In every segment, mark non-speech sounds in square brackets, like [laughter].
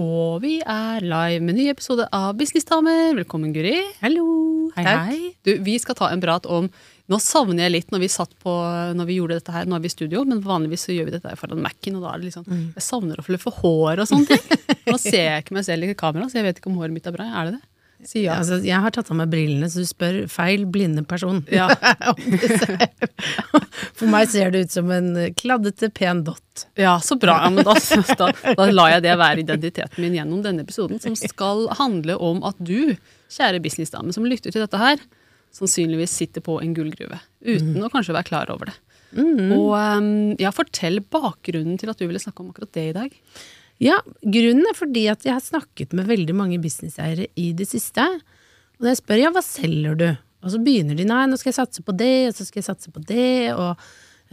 Og vi er live med en ny episode av Businessdamer. Velkommen, Guri. Hallo. Hei, hei. Du, vi skal ta en prat om Nå savner jeg litt når vi satt på Når vi gjorde dette her, nå er vi i studio, men vanligvis så gjør vi dette her foran Mac-en, og da er det liksom Jeg savner å fluffe hår og sånne ting. Nå ser jeg ikke meg selv i kamera, så jeg vet ikke om håret mitt er bra. Er det det? Si ja. Altså, jeg har tatt av meg brillene, så du spør feil blinde person. Ja. [laughs] For meg ser det ut som en kladdete, pen dott. Ja, så bra. Ja, da, [laughs] da, da lar jeg det være identiteten min gjennom denne episoden, som [laughs] skal handle om at du, kjære businessdame som lytter til dette her, sannsynligvis sitter på en gullgruve. Uten å kanskje være klar over det. Og um, ja, fortell bakgrunnen til at du ville snakke om akkurat det i dag. Ja, grunnen er fordi at jeg har snakket med veldig mange businesseiere i det siste. Og når jeg spør ja, hva selger du? Og så begynner de nei, nå skal jeg satse på det, og så skal jeg satse på det, og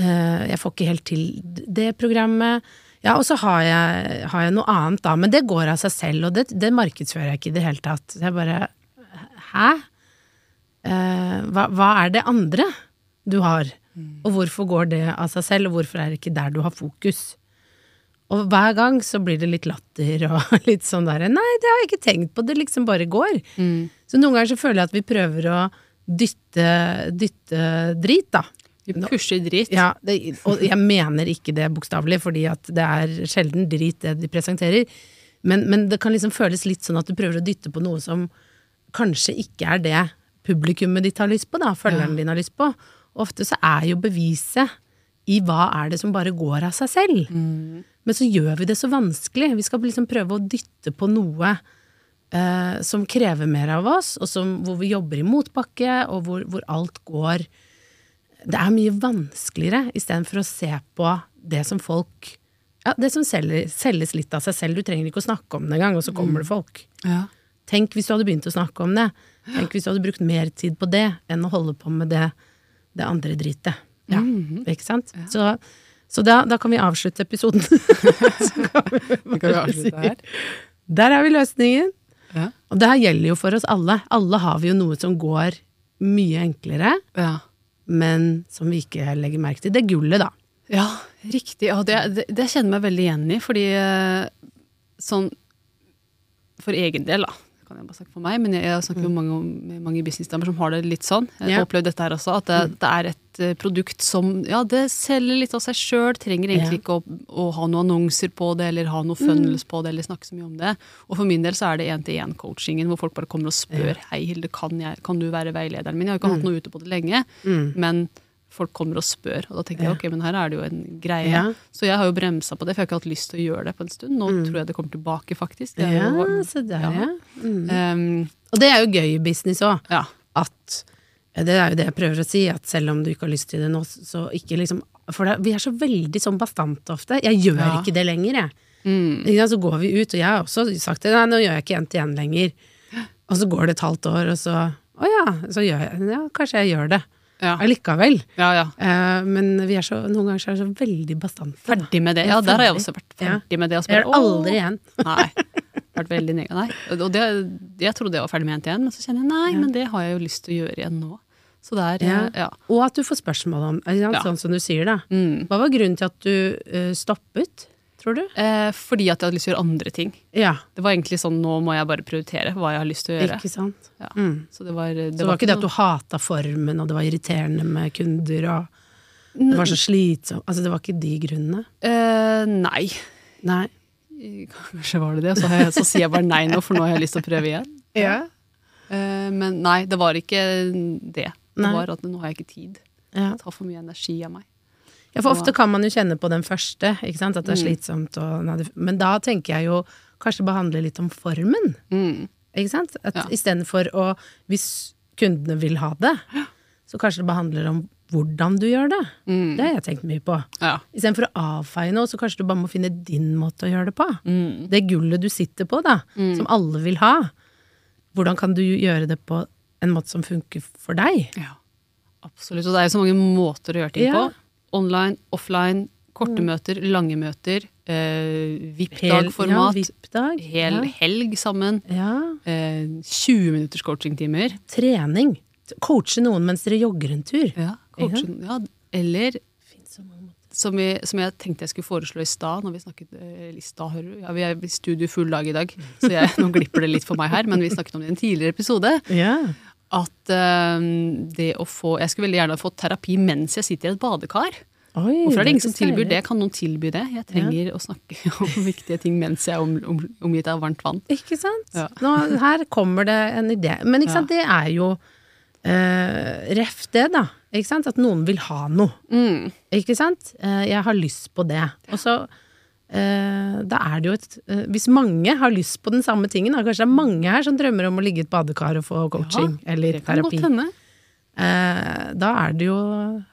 eh, jeg får ikke helt til det programmet. Ja, og så har jeg, har jeg noe annet, da, men det går av seg selv, og det, det markedsfører jeg ikke i det hele tatt. Så jeg bare Hæ? Eh, hva, hva er det andre du har? Og hvorfor går det av seg selv, og hvorfor er det ikke der du har fokus? Og hver gang så blir det litt latter og [laughs] litt sånn derre Nei, det har jeg ikke tenkt på, det liksom bare går. Så noen ganger så føler jeg at vi prøver å dytte, dytte drit, da. Vi pusher drit. Ja, det, og jeg mener ikke det bokstavelig, fordi at det er sjelden drit det de presenterer. Men, men det kan liksom føles litt sånn at du prøver å dytte på noe som kanskje ikke er det publikummet ditt har lyst på, da, følgeren din har lyst på. Ofte så er jo beviset i hva er det som bare går av seg selv. Men så gjør vi det så vanskelig. Vi skal liksom prøve å dytte på noe eh, som krever mer av oss, og som, hvor vi jobber i motbakke, og hvor, hvor alt går Det er mye vanskeligere istedenfor å se på det som folk Ja, det som selger, selges litt av seg selv. Du trenger ikke å snakke om det engang, og så kommer det folk. Ja. Tenk hvis du hadde begynt å snakke om det. Tenk hvis du hadde brukt mer tid på det enn å holde på med det, det andre dritet. Ja, ikke sant? Så, så da, da kan vi avslutte episoden. [laughs] Så kan vi [laughs] kan vi avslutte her. Der er vi løsningen. Ja. Og det her gjelder jo for oss alle. Alle har vi jo noe som går mye enklere, Ja. men som vi ikke legger merke til. Det er gullet, da. Ja, riktig. Og det, det, det kjenner jeg meg veldig igjen i, fordi eh, sånn For egen del, da. Kan jeg bare snakke for meg, men jeg, jeg snakker jo mange, med mange businessdamer som har det litt sånn. Jeg har Ja. opplevd dette her også, at det, det er et eh, produkt som Ja, det selger litt av seg sjøl, trenger egentlig ikke å, å ha noen annonser på det, eller ha noe funnels på det, eller snakke så mye om det. Og for min del så er det én-til-én-coachingen, hvor folk bare kommer og spør Hei, Hilde, kan, jeg, kan du være veilederen min? Jeg har ikke hatt noe ute på det lenge, men folk kommer og spør, og da tenker jeg ok, men her er det jo en greie. Ja. Så jeg har jo bremsa på det, for jeg har ikke hatt lyst til å gjøre det på en stund. Nå tror jeg det kommer tilbake, faktisk. Det Ja, jo, så der, ja. Mm. Um, Og det er jo gøy i business òg. ja. at Det er jo det jeg prøver å si, at selv om du ikke har lyst til det nå, så ikke liksom For det, vi er så veldig sånn bastante ofte. Jeg gjør Ja. ikke det lenger, jeg. Mm. Så går vi ut, og jeg har også sagt det, nei, nå gjør jeg ikke én-til-én lenger. Og så går det et halvt år, og så Å ja, så gjør jeg Ja, kanskje jeg gjør det. Ja. Allikevel. ja, ja. Eh, men vi er så, noen ganger så er vi så veldig bastante. Ferdig med det. Ja, der har jeg også vært ferdig med det. og gjør det aldri igjen. [laughs] Nei. Vært veldig nega- Nei. Og det, jeg trodde jeg var ferdig med NTN, men så kjenner jeg nei, men det har jeg jo lyst til å gjøre igjen nå. Så det er Ja. eh, ja. Og at du får spørsmål om Ja. Sånn som du sier, da. Mm. Hva var grunnen til at du uh, stoppet, tror du? Eh, fordi at jeg hadde lyst til å gjøre andre ting. Ja, Det var egentlig sånn nå må jeg bare prioritere hva jeg har lyst til å gjøre. ikke sant? Ja. Mm. Så det var, det Så det var ikke det at du hata formen, og det var irriterende med kunder, og det var så slitsomt Altså, det var ikke de grunnene? eh, Nei. Nei. Kanskje var det det, og så, jeg, så sier jeg bare nei nå, for nå har jeg lyst til å prøve igjen. Eh, men nei, det var ikke det. Det Nei. var at nå har jeg ikke tid. Ja. Det tar for mye energi av meg. Ja, for ofte kan man jo kjenne på den første, ikke sant, at det er Mm. slitsomt, og men da tenker jeg jo kanskje behandle litt om formen, Mm. ikke sant? At Ja. istedenfor å Hvis kundene vil ha det, så kanskje det behandler om hvordan du gjør det. Mm. Det har jeg tenkt mye på. Ja. Istedenfor å avfeie noe, så kanskje du bare må finne din måte å gjøre det på. Mm. Det gullet du sitter på, da, som alle vil ha. Hvordan kan du gjøre det på en måte som funker for deg? ja. Absolutt. Og det er jo så mange måter å gjøre ting Ja. på. Online, offline, Korte møter, lange møter, eh, VIP-dagformat, Ja, VIP-dag. hel ja. helg sammen, ja. eh, 20 minutters coachingtimer. Trening. Coache noen mens dere jogger en tur. Ja, ja, eller som, vi, som jeg tenkte jeg skulle foreslå i stad, når vi snakket eh, i stad, hører du. Ja, vi er i studio full dag i dag, så jeg, nå glipper det litt for meg her, men vi snakket om det i en tidligere episode. Ja. At uh, det å få Jeg skulle veldig gjerne fått terapi mens jeg sitter i et badekar. Oi, Hvorfor er det ingen som tilbyr det? Kan noen tilby det? Jeg trenger å snakke [laughs] om viktige ting mens jeg er om, om, omgitt av varmt vann. Ikke sant? Ja. Nå, her kommer det en idé. Men ikke sant, det er jo eh, ref det, da. Ikke sant? At noen vil ha noe. Mm. Ikke sant? Eh, jeg har lyst på det. Og så Da er det jo et eh, Hvis mange har lyst på den samme tingen, da kanskje det er mange her som drømmer om å ligge i et badekar og få coaching eller terapi. Eh, da er det jo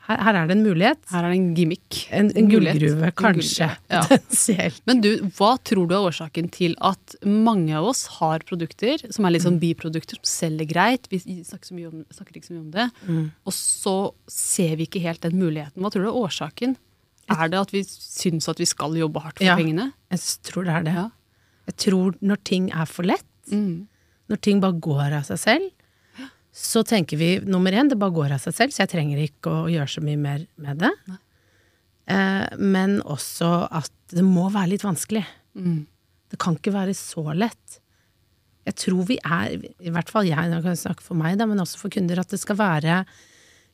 her, her er det en mulighet. Her er det en gimmick. En, en gullgruve, kanskje. Ja. [laughs] Men du, hva tror du er årsaken til at mange av oss har produkter som er litt Mm. sånn biprodukter, som selger greit, vi snakker, så mye om, snakker ikke så mye om det, Mm. og så ser vi ikke helt den muligheten. Hva tror du er årsaken? Er det at vi syns at vi skal jobbe hardt for Ja. pengene? Jeg tror det er det. Ja. Jeg tror når ting er for lett, Mm. når ting bare går av seg selv, så tenker vi nummer én, det bare går av seg selv, så jeg trenger ikke å gjøre så mye mer med det. Eh, men også at det må være litt vanskelig. Mm. Det kan ikke være så lett. Jeg tror vi er, i hvert fall jeg, nå kan jeg snakke for meg, da, men også for kunder, at det skal være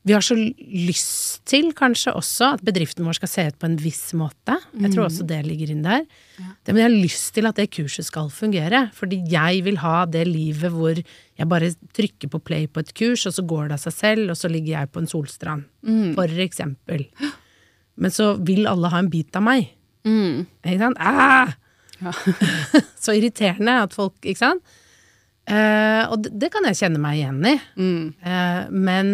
Vi har så lyst til kanskje også at bedriften vår skal se ut på en viss måte. Jeg tror også det ligger inn der. Det, men jeg har lyst til at det kurset skal fungere. Fordi jeg vil ha det livet hvor jeg bare trykker på play på et kurs, og så går det av seg selv, og så ligger jeg på en solstrand. For eksempel. Men så vil alle ha en bit av meg. Mm. Ikke sant? Ah! Ja. [laughs] så irriterende at folk Ikke sant? Eh, og det, det kan jeg kjenne meg igjen i. Mm. Eh, men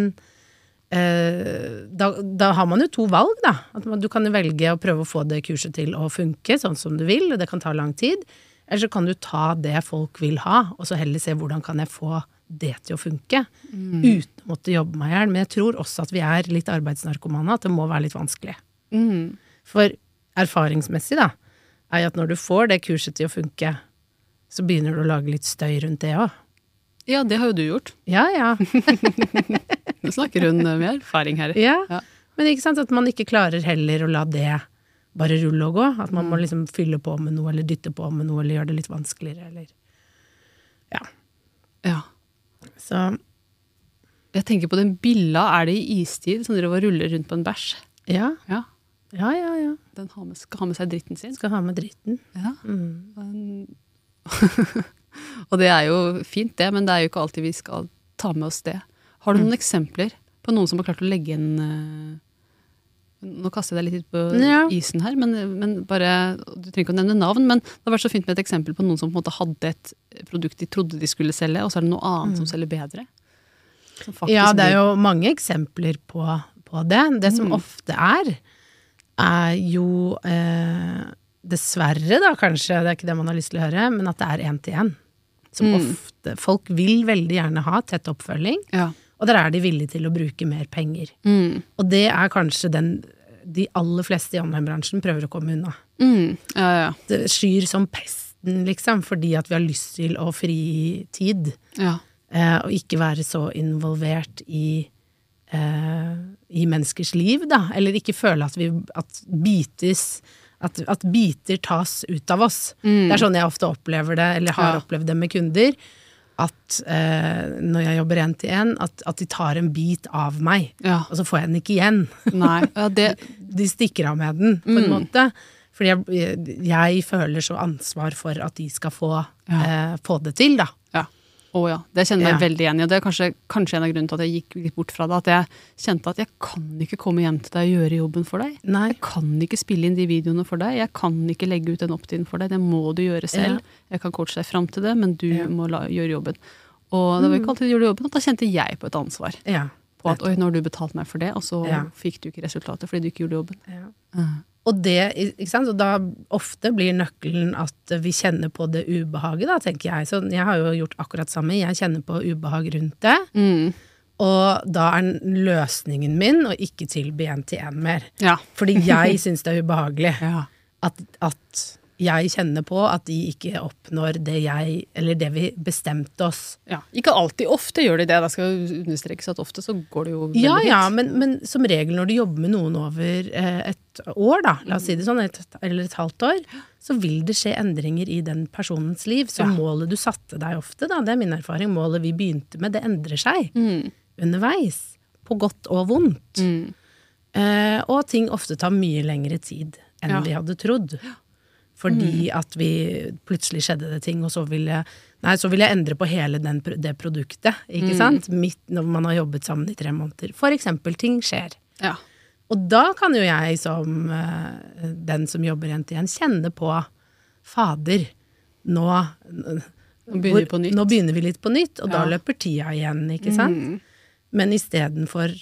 da, da har man jo to valg, da. Man, du kan jo velge å prøve å få det kurset til å funke sånn som du vil, og det kan ta lang tid. Eller så kan du ta det folk vil ha, og så heller se hvordan kan jeg få det til å funke. Uten å måtte jobbe meg i hjel. Men jeg tror også at vi er litt arbeidsnarkomane, at det må være litt vanskelig. Mm. For erfaringsmessig, da, er jo at når du får det kurset til å funke, så begynner du å lage litt støy rundt det òg. Ja, det har jo du gjort. Ja, ja. [laughs] Nå snakker hun med erfaring her. ja. Ja. Men ikke sant at man ikke klarer heller å la det bare rulle og gå. At man må liksom fylle på med noe, eller dytte på med noe, eller gjøre det litt vanskeligere, eller Ja. Ja. Så Jeg tenker på den billa er det i istid som driver og ruller rundt på en bæsj. ja. Ja. Ja, ja, ja. Den har med, skal ha med seg dritten sin. Skal ha med dritten. Ja. Mm. Den- [laughs] og det er jo fint, det, men det er jo ikke alltid vi skal ta med oss det. Har du noen eksempler på noen som har klart å legge en eh, Nå kaster jeg deg litt ut på Ja. isen her, men, men bare, du trenger ikke å nevne navn. Men det har vært så fint med et eksempel på noen som på en måte hadde et produkt de trodde de skulle selge, og så er det noe annet som selger bedre. Som Mm. Ja, det er jo mange eksempler på, på det. Det som Mm. ofte er, er jo eh, Dessverre, da, kanskje, det er ikke det man har lyst til å høre, men at det er én til én. Som Mm. ofte Folk vil veldig gjerne ha tett oppfølging, Ja. Og der er de villige til å bruke mer penger. Mm. Og det er kanskje den de aller fleste i online-bransjen prøver å komme unna. Mm. ja, ja, Det skyr som pesten, liksom, fordi at vi har lyst til å fri tid. ja. Eh, og ikke være så involvert i, eh, i menneskers liv, da. Eller ikke føle at vi at bites at, at biter tas ut av oss. Det er sånn jeg ofte opplever det, eller har opplevd det med kunder. At eh, når jeg jobber én til én, at, at de tar en bit av meg. ja. Og så får jeg den ikke igjen. Ja, det, [laughs] De stikker av med den, på en måte. Fordi jeg, jeg føler så ansvar for at de skal få, Ja. eh, få det til, da. Ja. oh, ja. Det kjenner jeg Ja. veldig igjen i. Og det er kanskje, kanskje en av grunnene til at jeg gikk litt bort fra det. At jeg kjente at jeg kan ikke komme hjem til deg og gjøre jobben for deg. Nei. Jeg kan ikke spille inn de videoene for deg. Jeg kan ikke legge ut den opptiden for deg. Det må du gjøre selv. Jeg kan coache deg fram til det, men du Ja. må la, gjøre jobben. Og det var ikke alltid du gjorde jobben, og da kjente jeg på et ansvar. Ja. På at oi, nå har du betalt meg for det, og så Ja. fikk du ikke resultatet fordi du ikke gjorde jobben. Ja. Og det, ikke sant? Og da ofte blir nøkkelen at vi kjenner på det ubehaget, da, tenker jeg. Så jeg har jo gjort akkurat samme. Jeg kjenner på ubehag rundt det. Mm. Og da er løsningen min å ikke tilby én-til-én mer. Ja. Fordi jeg [laughs] syns det er ubehagelig ja. at, at jeg kjenner på at de ikke oppnår det jeg Eller det vi bestemte oss. Ja. Ikke alltid. Ofte gjør de det. Det skal understrekes at ofte så går det jo veldig Ja, ja, fint. men, men som regel når du jobber med noen over eh, et år, da, la oss si det sånn, et, eller et halvt år, så vil det skje endringer i den personens liv. Så Ja. målet du satte deg ofte, da, det er min erfaring, målet vi begynte med, det endrer seg Mm. underveis. På godt og vondt. Mm. Eh, og ting ofte tar mye lengre tid enn Ja. vi hadde trodd. Fordi at vi plutselig skjedde det ting, og så vil jeg Nei, så vil jeg endre på hele den, det produktet, ikke sant? Midt når man har jobbet sammen i tre måneder. For eksempel, ting skjer. Ja. Og da kan jo jeg som eh, den som jobber igjen til igjen, kjenne på Fader, nå Nå begynner vi. Nå begynner vi litt på nytt, og Ja. da løper tida igjen, ikke sant? Men istedenfor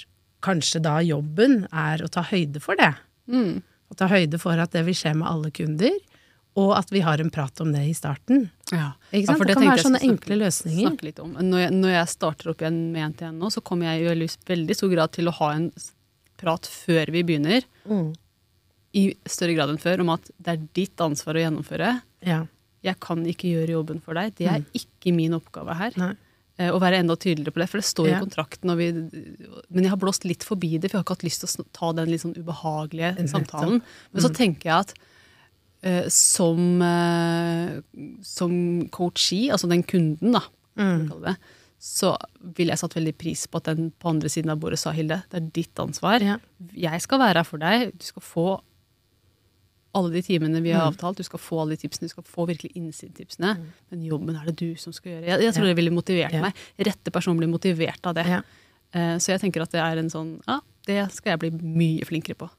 kanskje da jobben er å ta høyde for det. Mm. Å ta høyde for at det vil skje med alle kunder, og at vi har en prat om det i starten. Ja. Ikke Ja, sant? for det, kan være sånne enkle løsninger. Når jeg, når jeg starter opp igjen med NTN nå, så kommer jeg i veldig, stor grad til å ha en prat før vi begynner, Mm. i større grad enn før, om at det er ditt ansvar å gjennomføre. Ja. Jeg kan ikke gjøre jobben for deg. Det er ikke min oppgave her. Nei. Eh, Å være enda tydeligere på det, for det står Ja. i kontrakten. Vi, men jeg har blåst litt forbi det, for jeg har ikke hatt lyst til å ta den litt sånn ubehagelige samtalen. Men så tenker jeg at eh, som, eh, som coachee, altså den kunden, da, Mm. det, så ville jeg satt veldig pris på at den på andre siden av bordet sa Hilde, det er ditt ansvar. Ja. Jeg skal være her for deg. Du skal få alle de timene vi Mm. har avtalt. Du skal få alle de tipsene, du skal få virkelig innsidetipsene. Men jobben er det du som skal gjøre. Jeg, jeg tror Ja. det ville motivert Ja. meg. Rette person blir motivert av det. Eh, Så jeg tenker at det er en sånn Ja, det skal jeg bli mye flinkere på.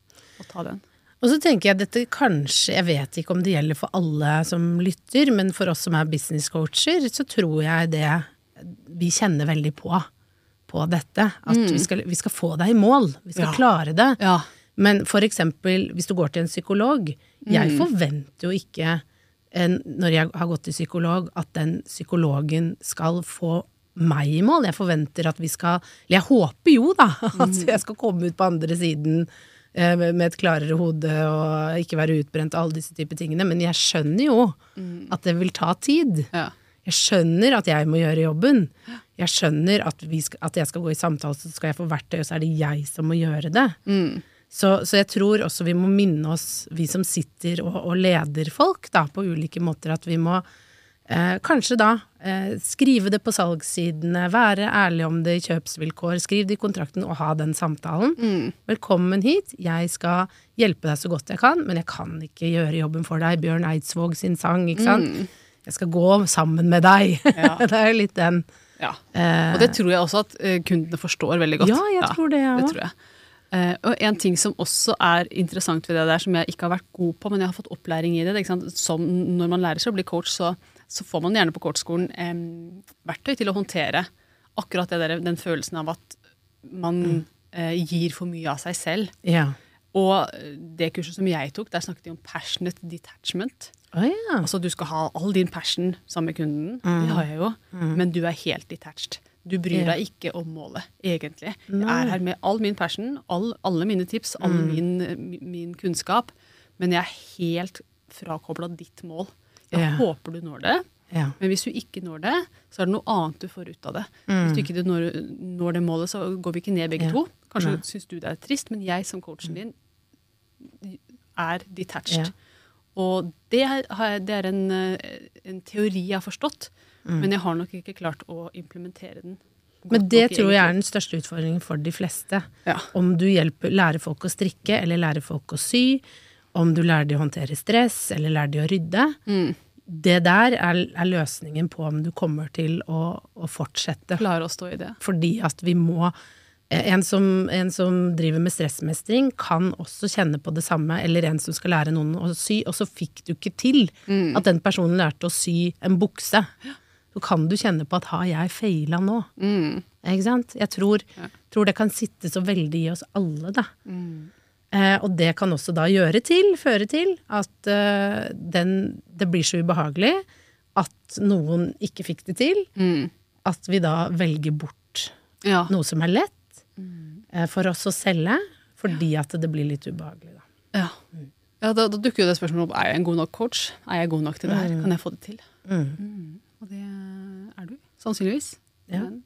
Å ta den. Og så tenker jeg dette kanskje, jeg vet ikke om det gjelder for alle som lytter, men for oss som er business coacher, så tror jeg det vi kjenner veldig på, på dette. At vi, skal, vi skal få deg i mål. Vi skal Ja. klare det. Ja. Men for eksempel, hvis du går til en psykolog, jeg forventer jo ikke, når jeg har gått til psykolog, at den psykologen skal få meg i mål. Jeg forventer at vi skal Eller jeg håper jo, da, [laughs] at jeg skal komme ut på andre siden med med et klarere hode og ikke være utbrent og alle disse typer tingene. Men jeg skjønner jo at det vil ta tid. ja. Jeg skjønner at jeg må gjøre jobben. Jeg skjønner at, vi skal, at jeg skal gå i samtale, så skal jeg få verktøy, og så er det jeg som må gjøre det. Så, så jeg tror også vi må minne oss, vi som sitter og, og leder folk da, på ulike måter, at vi må eh, kanskje da eh, skrive det på salgssidene, være ærlig om det i kjøpsvilkår, skriv det i kontrakten og ha den samtalen. Velkommen hit, jeg skal hjelpe deg så godt jeg kan, men jeg kan ikke gjøre jobben for deg. Bjørn Eidsvåg sin sang, ikke sant? Jeg skal gå sammen med deg. Ja. [laughs] det er jo litt den. ja. Eh, Og det tror jeg også at eh, kundene forstår veldig godt. Ja, jeg tror det, ja. det tror jeg. Uh, og en ting som også er interessant ved det der, som jeg ikke har vært god på, men jeg har fått opplæring i det, det? Som når man lærer seg å bli coach, så, så får man gjerne på kortskolen eh, verktøy til å håndtere akkurat det der, den følelsen av at man Mm. eh, gir for mye av seg selv. Ja. Og det kurset som jeg tok, der snakket de om passionate detachment. Oh, ja. Altså du skal ha all din passion sammen med kunden, det har jeg jo, men du er helt detached. Du bryr Ja. deg ikke om målet, egentlig. Jeg er her med all min passion, all, alle mine tips, all min, min kunnskap, men jeg er helt frakobla ditt mål. Jeg Ja. håper du når det, ja. men hvis du ikke når det, så er det noe annet du får ut av det. Hvis du ikke når, når det målet, så går vi ikke ned begge Ja. to. Kanskje ja. syns du det er trist, men jeg som coachen din er detached. Og det har jeg- det er en, eh, en teori jeg har forstått, men jeg har nok ikke klart å implementere den. Men det tror jeg er den største utfordringen for de fleste. Om du hjelper, lærer folk å strikke, eller lærer folk å sy, om du lærer de å håndtere stress, eller lærer de å rydde. Mm. Det der er, er løsningen på om du kommer til å, å fortsette. Klare å stå i det. Fordi at vi må en som, en som driver med stressmestring, kan også kjenne på det samme, eller en som skal lære noen å sy, og så fikk du ikke til Mm. at den personen lærte å sy en bukse. Så kan du kjenne på at har jeg feila nå? Mm. Ikke sant? Jeg tror, Ja. tror det kan sitte så veldig i oss alle, da. Mm. Eh, og det kan også da gjøre til, føre til, at eh, den, det blir så ubehagelig at noen ikke fikk det til, Mm. at vi da velger bort Ja. noe som er lett eh, for oss å selge, fordi at det blir litt ubehagelig, da. Ja. ja da, da dukker jo det spørsmålet opp er jeg en god nok coach. Er jeg god nok til det her? Kan jeg få det til? Mm. Og det er du, sannsynligvis. Ja. Men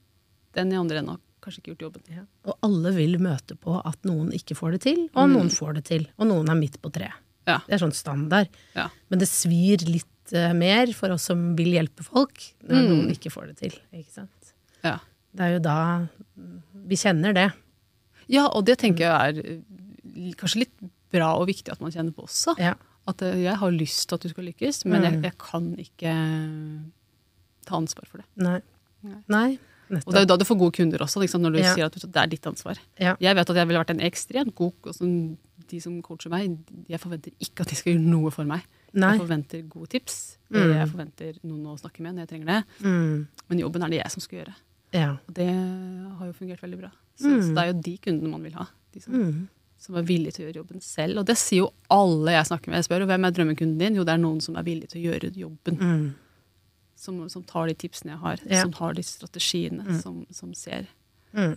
den i andre enden har kanskje ikke gjort jobben. Ja. Og alle vil møte på at noen ikke får det til, og noen får det til. Og noen er midt på treet. Ja. Det er sånn standard. Ja. Men det svir litt uh, mer for oss som vil hjelpe folk, når noen ikke får det til. Ikke sant? Ja. Det er jo da mm, vi kjenner det. ja, og det tenker jeg er eh, kanskje litt bra og viktig at man kjenner på også. At eh, jeg har lyst til at du skal lykkes, men jeg, jeg kan ikke ta ansvar for det. Nei. Nei. Nei. Og det er jo da du får gode kunder også, liksom, når du Ja. sier at det er ditt ansvar. Ja. Jeg vet at jeg ville vært en ekstremt god og sånn, De som coacher meg, jeg forventer ikke at de skal gjøre noe for meg. Nei. Jeg forventer gode tips. Mm. Jeg forventer noen å snakke med når jeg trenger det. Mm. Men jobben er det jeg som skal gjøre. Ja. Og det har jo fungert veldig bra. Så, så det er jo de kundene man vil ha. De som, Mm. som er villige til å gjøre jobben selv. Og det sier jo alle jeg snakker med. Jeg spør hvem er drømmekunden din? Jo, det er noen som er villig til å gjøre jobben. Mm. Som, som tar de tipsene jeg har, Ja. som har de strategiene, som, som ser Mm.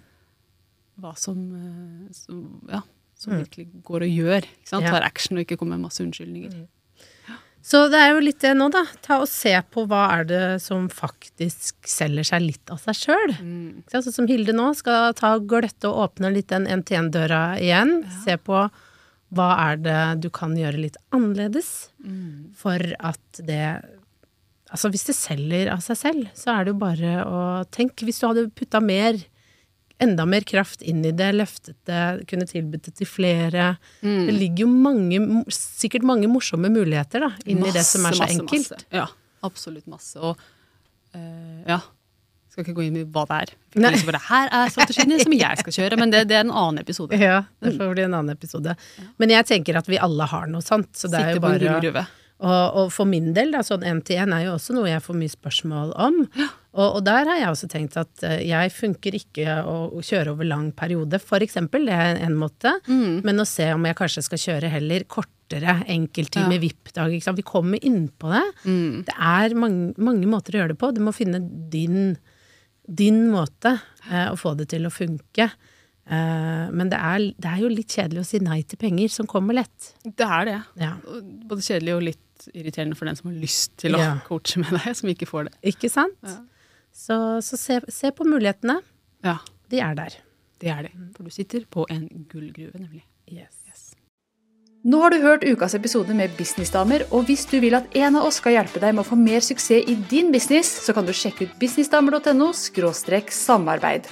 hva som, eh, som, ja, som virkelig går og gjør. Ja. Tar action og ikke kommer med masse unnskyldninger. Så det er jo litt det nå, da. Ta og se på hva er det som faktisk selger seg litt av seg sjøl. Mm. Sånn som Hilde nå skal ta gløtte og åpne litt den NTN-døra igjen. Se på hva er det du kan gjøre litt annerledes Mm. for at det Altså hvis det selger av seg selv, så er det jo bare å tenke hvis du hadde putta mer enda mer kraft inn i det, løftet det, kunne tilbudt det til flere. Mm. Det ligger jo mange, sikkert mange morsomme muligheter da, inn i det som er så Masse, enkelt. masse. Ja, absolutt masse. Og eh, ja, skal ikke gå inn i hva det er. Liksom bare, her er strategiene som jeg skal kjøre, men det, det er en annen episode. [laughs] Ja, det får bli en annen episode. Men jeg tenker at vi alle har noe sånt, så det er jo bare å. Og, og for min del, da, sånn én-til-én er jo også noe jeg får mye spørsmål om. Og, og der har jeg også tenkt at eh, jeg funker ikke å, kjøre over lang periode, for eksempel. Det er en måte. Mm. Men å se om jeg kanskje skal kjøre heller kortere enkelttime Ja. VIP-dag. Vi kommer inn på det. Mm. Det er mange, mange måter å gjøre det på. Du må finne din, din måte eh, å få det til å funke. Eh, men det er, det er jo litt kjedelig å si nei til penger som kommer lett. Det er det. Ja. Både kjedelig og litt irriterende for den som har lyst til å Ja. [laughs] coache med deg, som ikke får det. Ikke sant? Ja. Så, så se, se på mulighetene. Ja, De er der. det er det. For du sitter på en gullgruve, nemlig. Yes. Nå har du hørt ukas episode med Businessdamer, og hvis du vil at en av oss skal hjelpe deg med å få mer suksess i din business, så kan du sjekke ut businessdamer.no samarbeid.